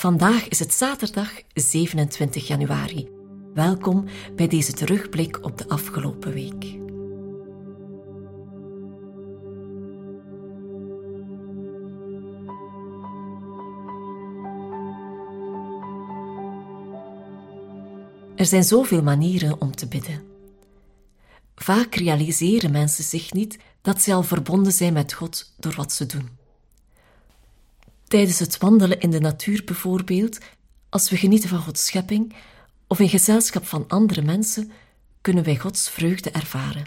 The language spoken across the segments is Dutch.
Vandaag is het zaterdag 27 januari. Welkom bij deze terugblik op de afgelopen week. Er zijn zoveel manieren om te bidden. Vaak realiseren mensen zich niet dat ze al verbonden zijn met God door wat ze doen. Tijdens het wandelen in de natuur bijvoorbeeld, als we genieten van Gods schepping of in gezelschap van andere mensen, kunnen wij Gods vreugde ervaren.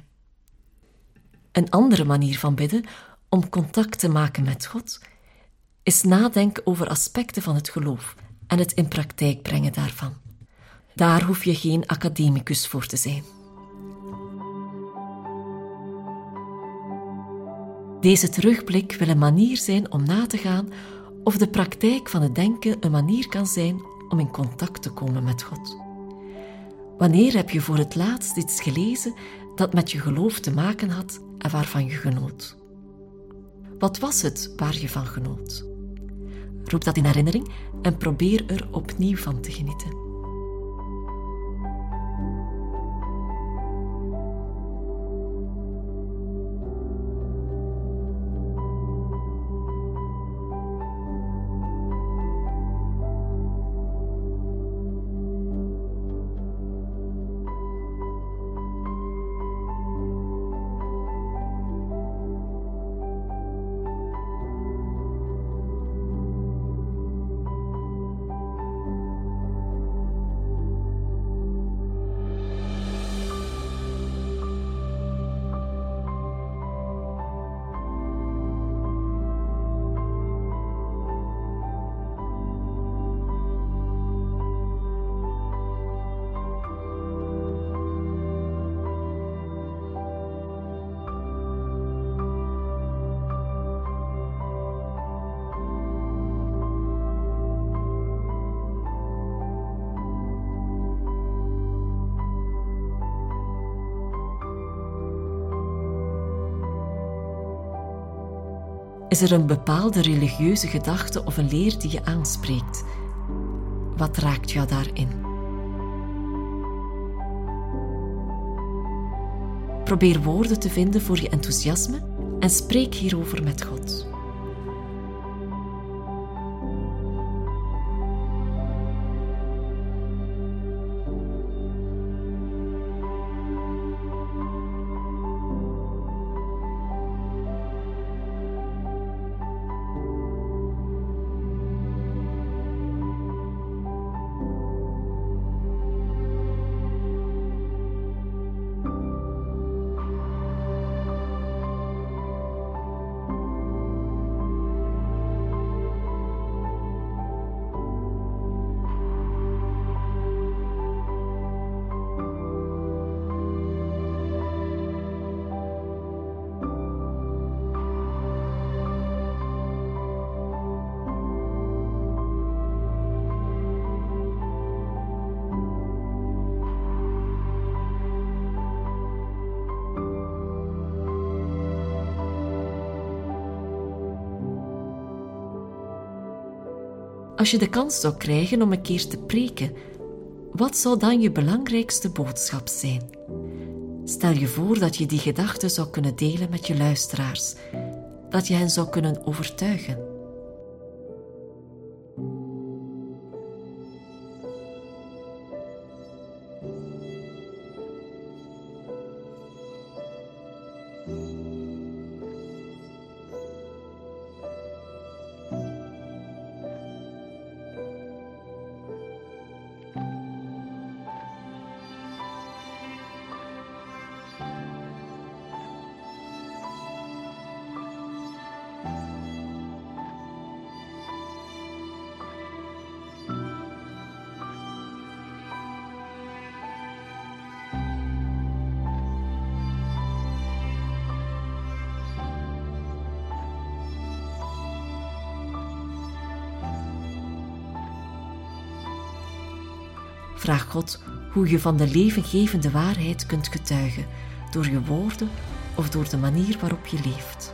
Een andere manier van bidden om contact te maken met God is nadenken over aspecten van het geloof en het in praktijk brengen daarvan. Daar hoef je geen academicus voor te zijn. Deze terugblik wil een manier zijn om na te gaan of de praktijk van het denken een manier kan zijn om in contact te komen met God. Wanneer heb je voor het laatst iets gelezen dat met je geloof te maken had en waarvan je genoot? Wat was het waar je van genoot? Roep dat in herinnering en probeer er opnieuw van te genieten. Is er een bepaalde religieuze gedachte of een leer die je aanspreekt? Wat raakt jou daarin? Probeer woorden te vinden voor je enthousiasme en spreek hierover met God. Als je de kans zou krijgen om een keer te preken, wat zou dan je belangrijkste boodschap zijn? Stel je voor dat je die gedachten zou kunnen delen met je luisteraars, dat je hen zou kunnen overtuigen. Vraag God hoe je van de levengevende waarheid kunt getuigen, door je woorden of door de manier waarop je leeft.